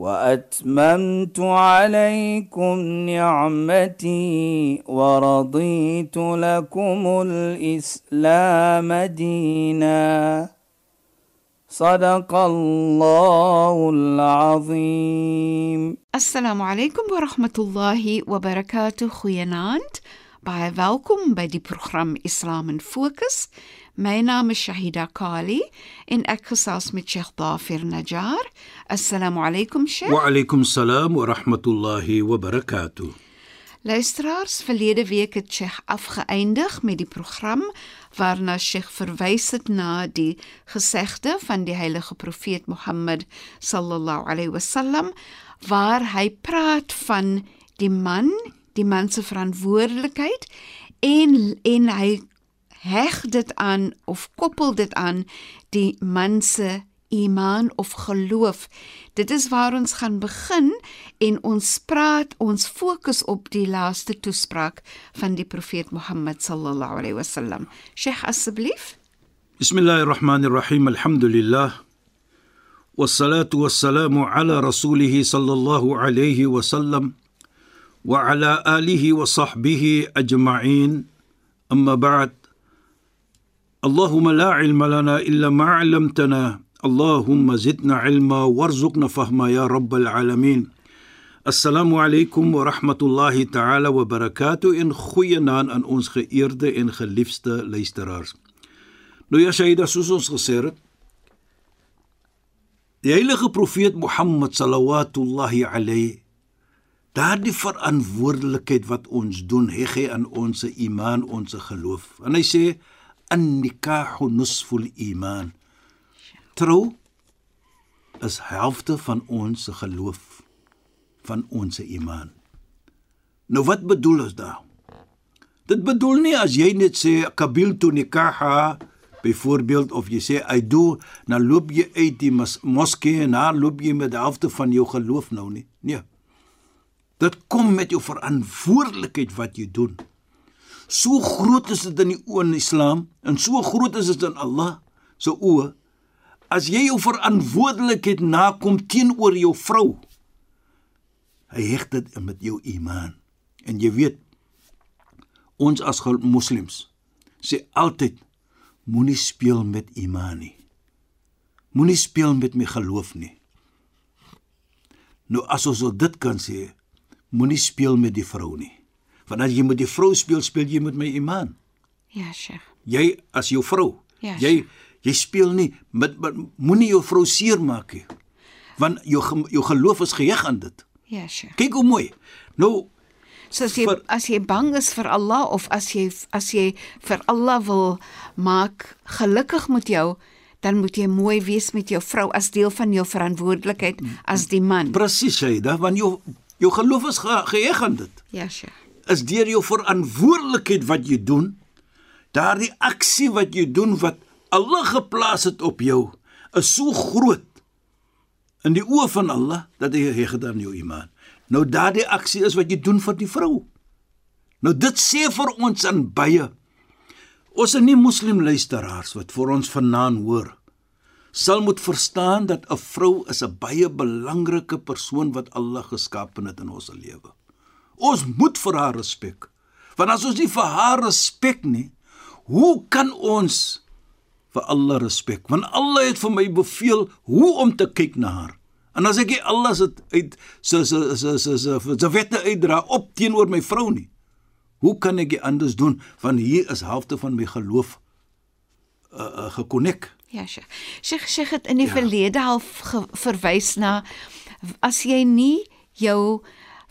وأتممت عليكم نعمتي ورضيت لكم الإسلام دينا. صدق الله العظيم. السلام عليكم ورحمة الله وبركاته خيانات بعد ذلك بدي برنامج إسلام فوكس My naam is Shahida Kali en ek gesels met Sheikh Dafir Najjar. Assalamu alaykum Sheikh. Wa alaykum salaam wa rahmatullahi wa barakatuh. Luisteraars, verlede week het Sheikh afgeëindig met die program waarna Sheikh verwys het na die gesegde van die heilige profeet Mohammed sallallahu alaihi wasallam waar hy praat van die man, die man se verantwoordelikheid en en hy heg dit aan of koppel dit aan die man se iman of geloof. Dit is waar ons gaan begin en ons praat, ons fokus op die laaste toespraak van die profeet Mohammed sallallahu alaihi wasallam. Sheikh asseblief. Bismillahir Rahmanir Rahim. Alhamdulillah. والصلاه والسلام على رسوله صلى الله عليه وسلم وعلى اله وصحبه اجمعين اما بعد اللهم لا علم لنا الا ما علمتنا اللهم زدنا علما وارزقنا فهما يا رب العالمين Assalamu alaykum wa rahmatullahi ta'ala wa barakatuh en goeienaand aan ons geëerde en geliefde luisteraars. Nou ja, Shaida, soos ons gesê het, die heilige profeet Mohammed sallallahu alayhi daardie verantwoordelikheid wat ons doen, hê hy aan ons iman, ons geloof. En hy sê an-nikahu nusful iman. Trou is helfte van ons geloof, van ons iman. Nou wat bedoel ons daar? Dit bedoel nie as jy net sê qabiltu nikaha byvoorbeeld of jy sê I do, dan loop jy uit die moskee en dan loop jy met die helfte van jou geloof nou nie. Nee. Dit kom met jou verantwoordelikheid wat jy doen. So groot is dit in die oë in Islam en so groot is dit in Allah se oë as jy jou verantwoordelikheid nakom teenoor jou vrou. Hy heg dit met jou iman. En jy weet ons as moslems sê altyd moenie speel met iman nie. Moenie speel met my geloof nie. Nou as ons dit kan sê, moenie speel met die vrou nie. Want as jy met die vrou speel, speel jy met my iman. Ja, Sheikh. Jy as jou vrou. Ja, jy jy speel nie met, met moenie jou vrou seermaak nie. Want jou jou geloof is geheg aan dit. Ja, Sheikh. Kyk hoe mooi. Nou So as jy Vir- as jy bang is vir Allah of as jy as jy vir Allah wil maak gelukkig met jou, dan moet jy mooi wees met jou vrou as deel van jou verantwoordelikheid as die man. presies hy, da want jou jou geloof is ge, geheg aan dit. Ja, Sheikh. Is deur jou verantwoordelikheid wat jy doen, daardie aksie wat jy doen wat Allah geplaas het op jou, is so groot in die oë van Allah dat hy dit aan jou iman. Nou daardie aksie is wat jy doen vir die vrou. Nou dit sê vir ons in baie ons is nie moslim luisteraars wat vir ons vanaand hoor sal moet verstaan dat 'n vrou is 'n baie belangrike persoon wat Allah geskaap het in ons lewe. Ons moet vir haar respek. Want as ons nie vir haar respek nie, hoe kan ons vir Allah respek? Want Allah het vir my beveel hoe om te kyk na haar. En as ek nie Allah se uit se se se se se se wette uitdra op teenoor my vrou nie, hoe kan ek dit anders doen? Want hier is helfte van my geloof uh, uh gekonnek. Ja, Sheikh. Sheikh Sheikh het in die Ja. verlede al ge- verwys na as jy nie jou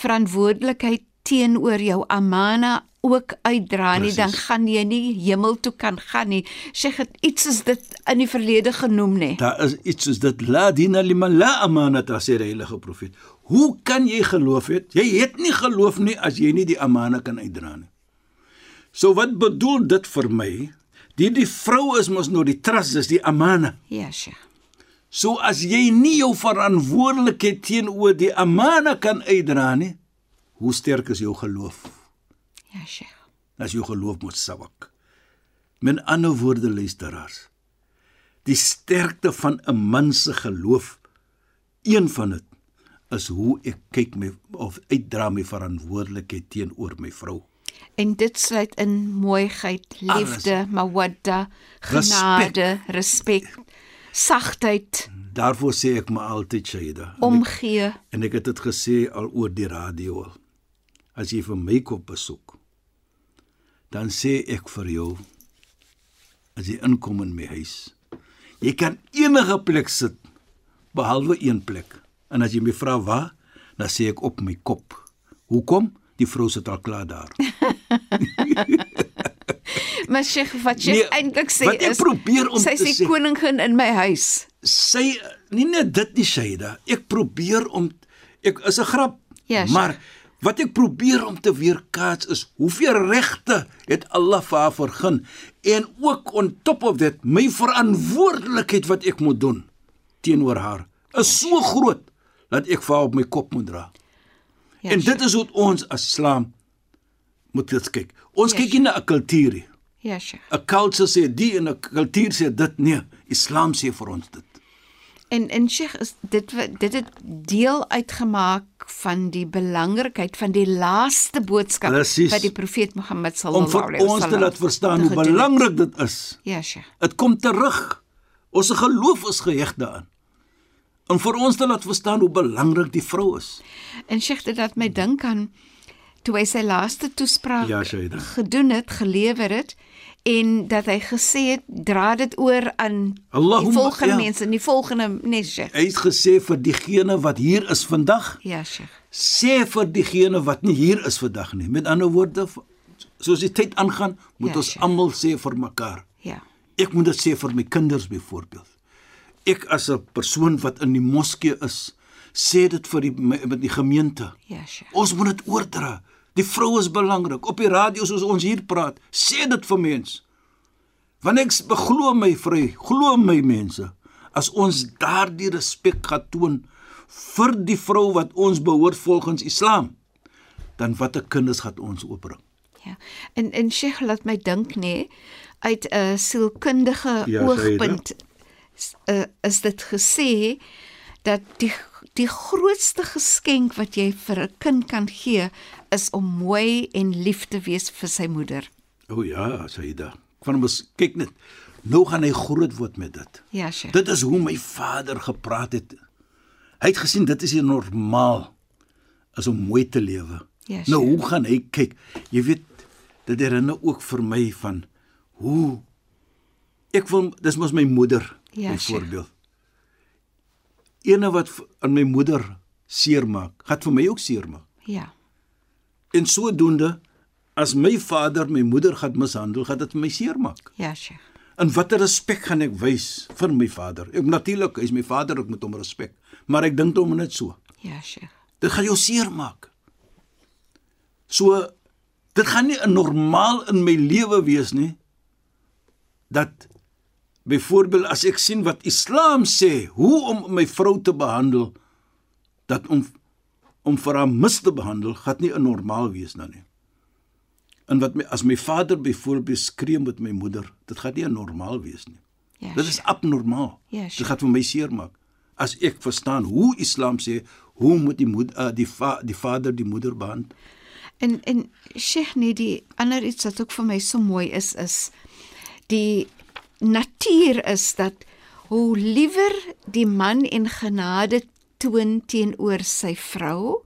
verantwoordelikheid teenoor jou amana ook uitdra nie, dan gaan jy nie hemel toe kan gaan nie. Sheikh het iets is dit in die verlede genoem nê. Daar is iets soos dit la dina liman la amanata sê die heilige profeet. Hoe kan jy geloof het? Jy het nie geloof nie as jy nie die amana kan uitdra nie. So wat bedoel dit vir my? Die die vrou is mos nou die trust, dis die amana. Ja, Sheikh. So as jy nie jou verantwoordelikheid teenoor die amana kan uitdra nie, hoe sterk is jou geloof? Ja, Sheikh. As jou geloof moet sabak. Met ander woorde luisteraars, die sterkte van 'n man se geloof, een van dit is hoe ek kyk my of uitdra my verantwoordelikheid teenoor my vrou. En dit sluit in mooiheid, liefde, mawadda, Respek. genade, respek, sagtheid, Daarvoor sê ek maar altyd Shaida. Omgee. En ek het dit gesê al oor die radio al. As jy vir my kom besoek, dan sê ek vir jou as jy inkom in my huis, jy kan enige plek sit behalwe een plek. En as jy my vra waar, dan sê ek op my kop. Hoekom? Die vrou sit al klaar daar. Maar Sheikh, wat Sheikh Nee, eintlik sê wat ek probeer om sy te sê- die koningin in my huis. Sy nie net dit nie Shaida. Ek probeer om ek is 'n grap. Ja, Sheikh. maar wat ek probeer om te weerkaats is hoeveel regte het Allah vir haar vergun en ook on top of that my verantwoordelikheid wat ek moet doen teenoor haar is so groot dat ek vir haar op my kop moet dra. Ja, en dit is hoe ons as Islam moet dit kyk. Ons Ja, kyk nie na 'n kultuur nie. Ja, Sheikh. 'n Culture sê die en 'n kultuur sê dit nee. Islam sê vir ons dit. En en Sheikh is dit dit het deel uitgemaak van die belangrikheid van die laaste boodskap Presies. wat die profeet Mohammed om sallallahu vir alaihi wasallam ons te laat verstaan hoe belangrik dit is. Ja, Sheikh. Dit kom terug. Ons geloof is geheg daaraan. Om vir ons te laat verstaan hoe belangrik die vrou is. En Sheikh dit laat my dink aan toe hy sy laaste toespraak Ja, gedoen het, gelewer het en dat hy gesê het dra dit oor aan die Allahumma- volgende ja. mense, die volgende Sheikh. Hy het gesê vir diegene wat hier is vandag, Ja, Sheikh. sê vir diegene wat nie hier is vandag nie. Met ander woorde, soos die tyd aangaan, moet Ja, ons almal sê vir mekaar. Ja. Ek moet dit sê vir my kinders byvoorbeeld. Ek as 'n persoon wat in die moskee is, sê dit vir die met die gemeente. Ja, Sheikh. Ons moet dit oordra. Die vrou is belangrik. Op die radio soos ons hier praat, sê dit vir mense. Want ek beglo my vry, glo my mense, as ons daardie respek gaan toon vir die vrou wat ons behoort volgens Islam, dan watter kinders gaan ons opbring? Ja. En en Sheikh laat my dink nê uit 'n sielkundige Ja, oogpunt s- uh, is dit gesê dat die die grootste geskenk wat jy vir 'n kind kan gee is om mooi en lief te wees vir sy moeder. O ja, Saida. Van ons kyk net. Nou gaan hy groot word met dit. Ja, Sheikh. Dit is hoe my vader gepraat het. Hy het gesien dit is nie normaal is om mooi te lewe. Ja, nou sure. hoe gaan hy kyk? Jy weet dit herinner ook vir my van hoe ek wil dis mos my moeder Ja, byvoorbeeld. Ene wat v- aan my moeder seermaak, gaan vir my ook seermaak. Ja. En sodoende as my vader my moeder gaan mishandel, gaan dit my seermaak. Ja, Sheikh. En watter respek gaan ek wys vir my vader? Ek natuurlik, hy's my vader, ek moet hom respek, maar ek dink hom net so. Ja, Sheikh. Dit gaan jou seermaak. So dit gaan nie 'n normaal in my lewe wees nie dat byvoorbeeld as ek sien wat Islam sê hoe om my vrou te behandel dat om om vir haar mis te behandel gaan nie 'n normaal wees dan nie. En wat my as my vader byvoorbeeld skree met my moeder, dit gaan nie 'n normaal wees nie. Ja, Dit is abnormaal. Ja, Dit gaan vir my seermaak. As ek verstaan hoe Islam sê hoe moet die moeder uh, die va, die vader die moeder behandel. En en Sheikh nee die ander iets wat ook vir my so mooi is is die natuur is dat hoe liewer die man en genade toon teenoor sy vrou,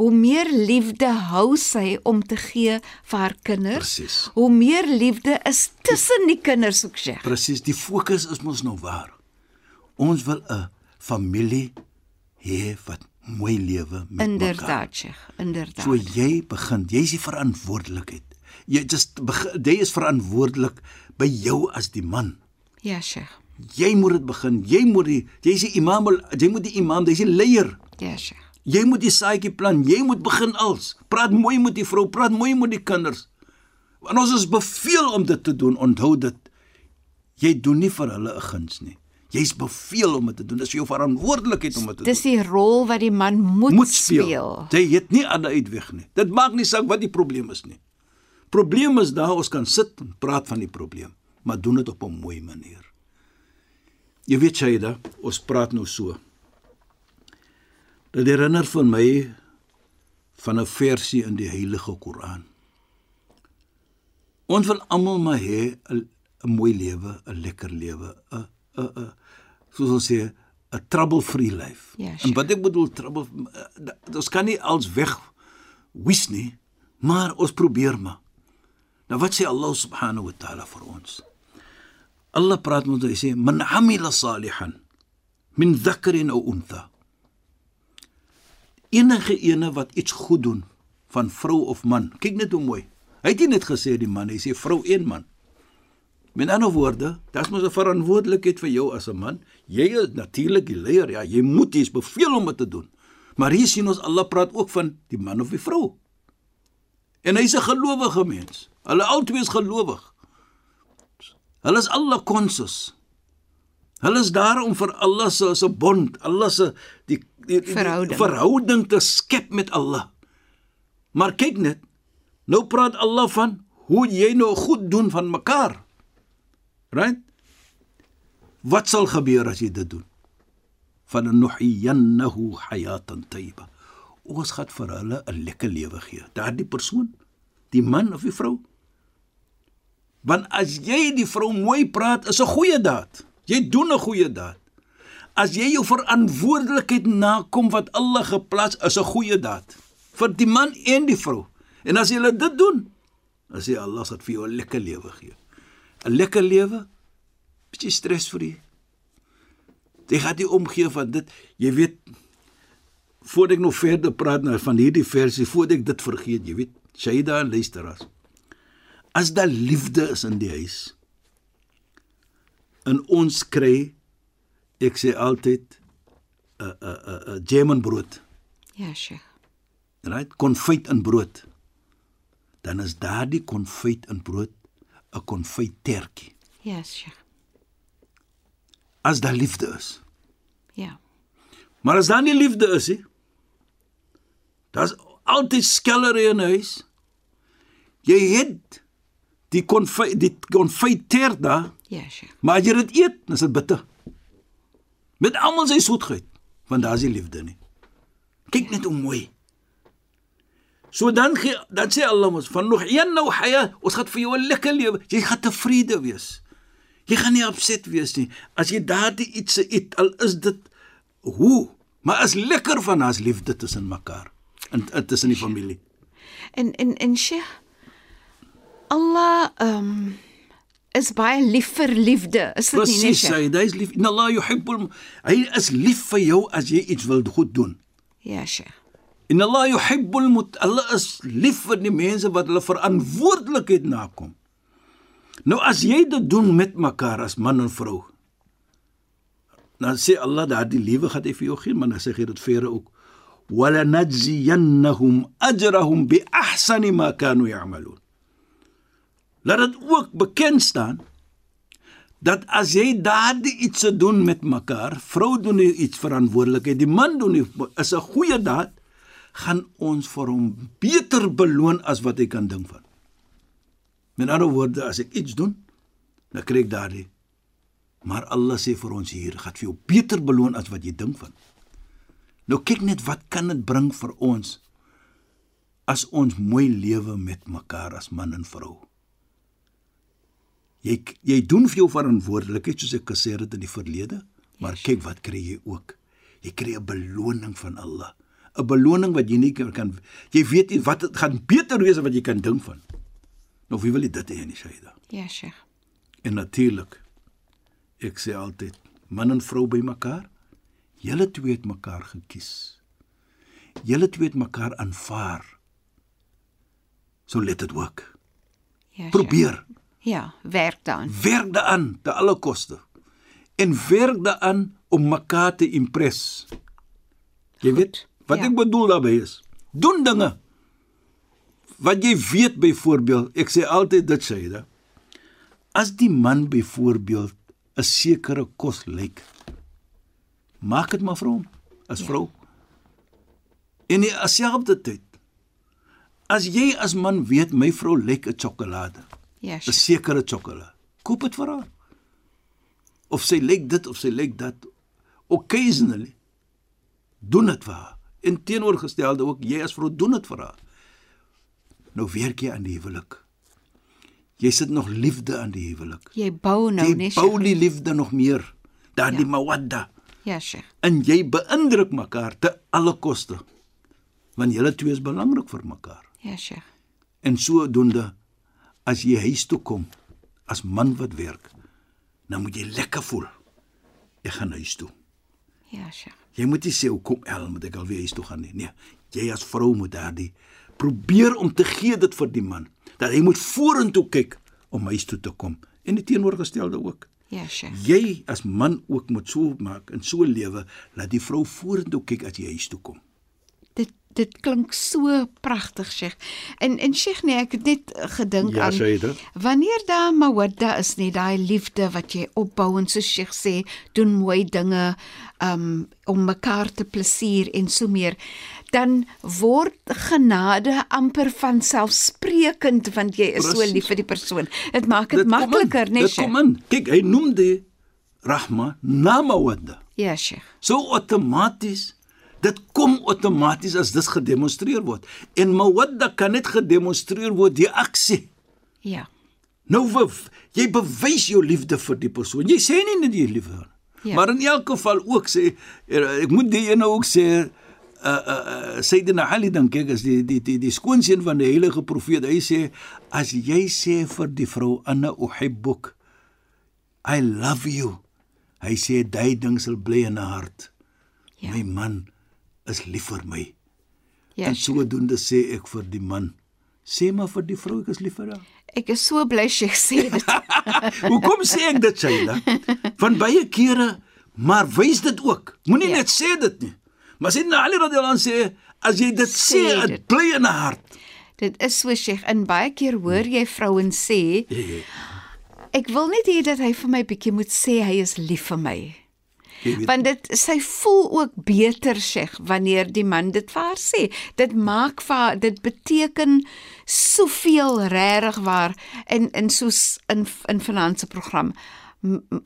hoe meer liefde hou sy om te gee vir haar kinders. Presies. Hoe meer liefde is tussen die kinders ook, Sheikh. Presies, die fokus is mos nou waar. Ons wil 'n familie hê wat mooi lewe met mekaar. Inderdaad, Sheikh, inderdaad. So jy begin, jy is die verantwoordelikheid. Jy just jy is verantwoordelik by jou as die man. ja, Sheikh. Jy moet dit begin. Jy moet die jy is die imam, jy moet die imam, jy is die leier. Ja, Sheikh. Jy moet die saadjie plant, jy moet begin als. Praat mooi met die vrou, praat mooi met die kinders. Want ons is beveel om dit te doen. Onthou dit. Jy doen nie vir hulle 'n guns nie. Jy's beveel om dit te doen. Dis jou verantwoordelikheid om dit te doen. Dis die rol wat die man moet, Moet speel. speel. Jy het nie ander uitweg nie. Dit maak nie saak wat die probleem is nie. Probleem is daar, ons kan sit en praat van die probleem, maar doen dit op 'n mooi manier. Jy weet Shaida, ons praat nou so. Dit herinner vir my van 'n versie in die Heilige Koran. Ons wil almal maar hê 'n mooi lewe, 'n lekker lewe, 'n 'n 'n soos ons sê 'n trouble-free life. Ja, en sure. wat ek bedoel trouble eh, ons kan nie als weg wys nie, maar ons probeer maar. Nou wat sê Allah subhanahu wa ta'ala vir ons? Allah praat met ons hy sê man amila salihan min dhakarin aw untha. Enige ene wat iets goed doen van vrou of man. Kyk net hoe mooi. Hy het nie net gesê die man, hy sê vrou en man. Met ander woorde, dis mos 'n verantwoordelikheid vir jou as 'n man. Jy is natuurlik die leier, ja, jy moet iets beveel om dit te doen. Maar hier sien ons Allah praat ook van die man of die vrou. En hy's 'n gelowige mens. Hulle albei is gelowig. Hulle is Allah konsus. Hulle is daar om vir Allah se se bond, Allah se die, die, die Verhouding. verhouding te skep met Allah. Maar kyk net, nou praat Allah van hoe jy nou goed doen van mekaar. Right? Wat sal gebeur as jy dit doen? Van nuhiyannahu hayatan tayyiba. Ons gaan vir hulle 'n lekker lewe gee. Daardie persoon, die man of die vrou. Want as jy die vrou mooi praat, is 'n goeie daad. Jy doen 'n goeie daad. As jy jou verantwoordelikheid nakom wat Allah geplaas, is 'n goeie daad vir die man en die vrou. En as jy dit doen, dan sê Allah sal vir jou 'n lekker lewe gee. 'n Lekker lewe, bietjie stresvry. Jy gaan nie omgee van dit. Jy weet voordat ek nog verder praat nou van hierdie versie, voordat ek dit vergeet, jy weet, Shaida en luisteraars. As daar liefde is in die huis, en ons kry ek sê altyd 'n 'n 'n 'n jam en brood, Ja, Sheikh. right? Konfyt in brood. Dan is daardie konfyt in brood 'n konfytertjie. Ja, Sheikh. As daar liefde is. Ja. Maar as daar nie liefde is nie, daar's altyd skellery in huis. Jy het die konfyt die konfyter daar, Ja, maar as jy dit eet, is dit bitter. Met almal sy soetheid, want daar is nie liefde nie. Kyk net hoe mooi. So dan gee dan sê Allah mos van nog een nou haya, ons gaan vir jou 'n lekker lewe. Jy gaan tevrede wees. Jy gaan nie opset wees nie. As jy daardie iets eet, al is dit hoe, maar is lekker van as liefde tussen mekaar en, en tussen die familie. En en en Sheikh Allah ehm um, is baie lief vir liefde. Is dit nie, nee, Presies, hy is lief. Inna Allah yuhibbul hy is lief vir jou as jy iets wil goed doen. Ja, Sheikh. Inna Allah yuhibbul Allah is lief vir die mense wat hulle verantwoordelikheid nakom. Nou as jy dit doen met mekaar as man en vrou. Dan sê Allah daardie liewe gaan hy vir jou gee, maar dan sê hy dit verder ook. Wala najziyannahum ajrahum bi ahsani ma kanu ya'malun. Laat dit ook bekend staan dat as jy daardie iets se doen met mekaar, vrou doen iets verantwoordelikheid, die man doen nie, is 'n goeie daad, gaan ons vir hom beter beloon as wat hy kan dink van. Met ander woorde, as ek iets doen, dan kry ek daardie. Maar Allah sê vir ons hier, gaan vir jou beter beloon as wat jy dink van. Nou kyk net wat kan dit bring vir ons as ons mooi lewe met mekaar as man en vrou. Jy jy doen vir jou verantwoordelikheid soos ek gesê het in die verlede, maar Yes. kyk wat kry jy ook. Jy kry 'n beloning van Allah. 'n Beloning wat jy nie kan jy weet nie wat dit gaan beter wees as wat jy kan dink van. Nou wie wil dit hê nie, Shaida? Ja, Sheikh. En natuurlik ek sê altyd man en vrou by mekaar. Julle twee het mekaar gekies. Julle twee het mekaar aanvaar. So let dit work. Ja, Sheikh. Ja, werk dan. Werk daaraan te alle koste. En werk daaraan om mekaar te impress. Jy Goed. weet Wat Ja. ek bedoel daarmee is, doen dinge. Wat jy weet byvoorbeeld, ek sê altyd dit sê dit. As die man byvoorbeeld 'n sekere kos lyk, maak dit maar vir hom as Ja. vrou. En die aselfde tyd. As jy as man weet my vrou lyk 'n sjokolade, Ja, 'n sekere sjokolade, koop dit vir haar. Of sy lyk dit of sy lyk dat occasionally doen dit vir haar. En teenoorgestelde ook jy as vrou doen dit vir haar. Nou werk jy aan die huwelik. Jy sit nog liefde aan die huwelik. Jy bou nou jy nie. bou Sheikh. die liefde nog meer. Daardie Ja. ja. mawadda. Ja, Sheikh. En jy beïndruk mekaar te alle koste. Want julle twee is belangrik vir mekaar. Ja, Sheikh. En sodoende as jy huis toe kom as man wat werk, dan moet jy lekker voel. Ek gaan huis toe. Ja, Sheikh. Jy moet nie sê hoekom El moet ek alweer huis toe gaan nie. Nee, jy as vrou moet daardie probeer om te gee dit vir die man dat hy moet vorentoe kyk om huis toe te kom en die teenoorgestelde ook. Ja, Sheikh. Jy as man ook moet so maak en so lewe dat die vrou vorentoe kyk as jy huis toe kom. Dit dit klink so pragtig, Sheikh. En en Sheikh nee, ek het net gedink Ja, aan Shaida. wanneer daar mawadda is, net daai liefde wat jy opbou en soos Sheikh sê, doen mooi dinge um om mekaar te plesier en so meer, dan word genade amper van selfsprekend want jy is so Presies. lief vir die persoon. Dit maak dit makliker, né, Dit kom Sheikh? in. Kyk, hy noem die rahma na mawadda. Ja, Sheikh. So outomaties dit kom outomaties as dit gedemonstreer word. En mawadda kan net gedemonstreer word deur aksie. Ja. Nou w- jy bewys jou liefde vir die persoon. Jy sê nie net jy lief hom. Ja. Maar in elk geval ook sê eh, ek moet die ene ook sê uh uh Sayyidina Ali dink ek is die die die die skoonseun van die heilige profeet. Hy sê as jy sê vir die vrou anna uhibbuk I love you. Hy sê daai ding sal bly in haar hart. Ja. My man is lief vir my. Ja. en sodoende sê ek vir die man sê maar vir die vrou ek is lief vir haar. Ek is so bly Sheikh sê dit. Hoekom sê ek dit Shaila? Van baie kere maar wys dit ook. Moenie Ja. ja. net sê dit nie. Maar sien Ali radhiyallahu anhu sê as jy dit Sê dit. bly in 'n hart. Dit is so Sheikh, in baie keer hoor jy vrouens sê, ek wil net hê dat hy vir my bietjie moet sê hy is lief vir my. Weet, Want dit sy voel ook beter Sheikh wanneer die man dit vir haar sê. Dit maak vir haar, dit beteken soveel regtig waar in in soos in in finansie program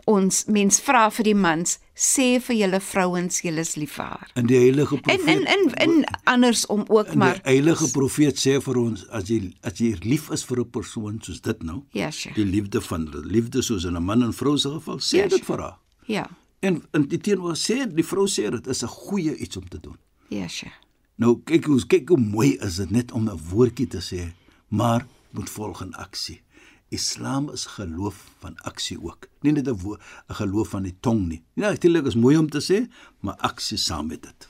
ons mens vra vir die mans sê vir julle vrouens julle is lief vir haar. in die heilige En profeet in in in andersom ook en maar die heilige profeet sê vir ons as jy as jy lief is vir 'n persoon soos dit nou, ja Sheikh. die liefde van liefde soos in 'n man en vrou se geval, sê Ja, dit vir haar. Ja. En in die teenoor sê die vrou sê dit is 'n goeie iets om te doen. Ja Sheikh. Nou kyk hoe kyk hoe mooi is dit net om 'n woordjie te sê, maar moet volg in aksie. Islam is geloof van aksie ook. Nie net 'n 'n geloof van die tong nie. Ja, natuurlik is mooi om te sê, maar aksie saam met dit.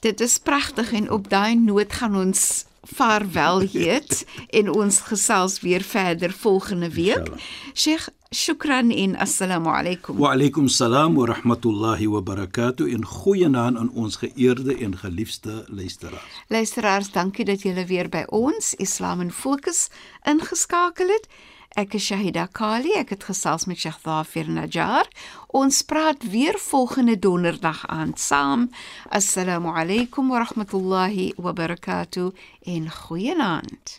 Dit is pragtig en op daai noot gaan ons vaarwel heet en ons gesels weer verder volgende week. Sheikh, shukran en assalamu alaykum. Wa alaykum salaam wa rahmatullahi wa barakatuh en goeienaand aan ons geëerde en geliefde luisteraars. Luisteraars, dankie dat julle weer by ons Islam in Fokus ingeskakel het. Ek is Shahida Kali, ek het gesels met Sheikh Dhafir Najjar. Ons praat weer volgende donderdag aan saam. Assalamu alaykum wa rahmatullahi wa barakatuh en goeienaand.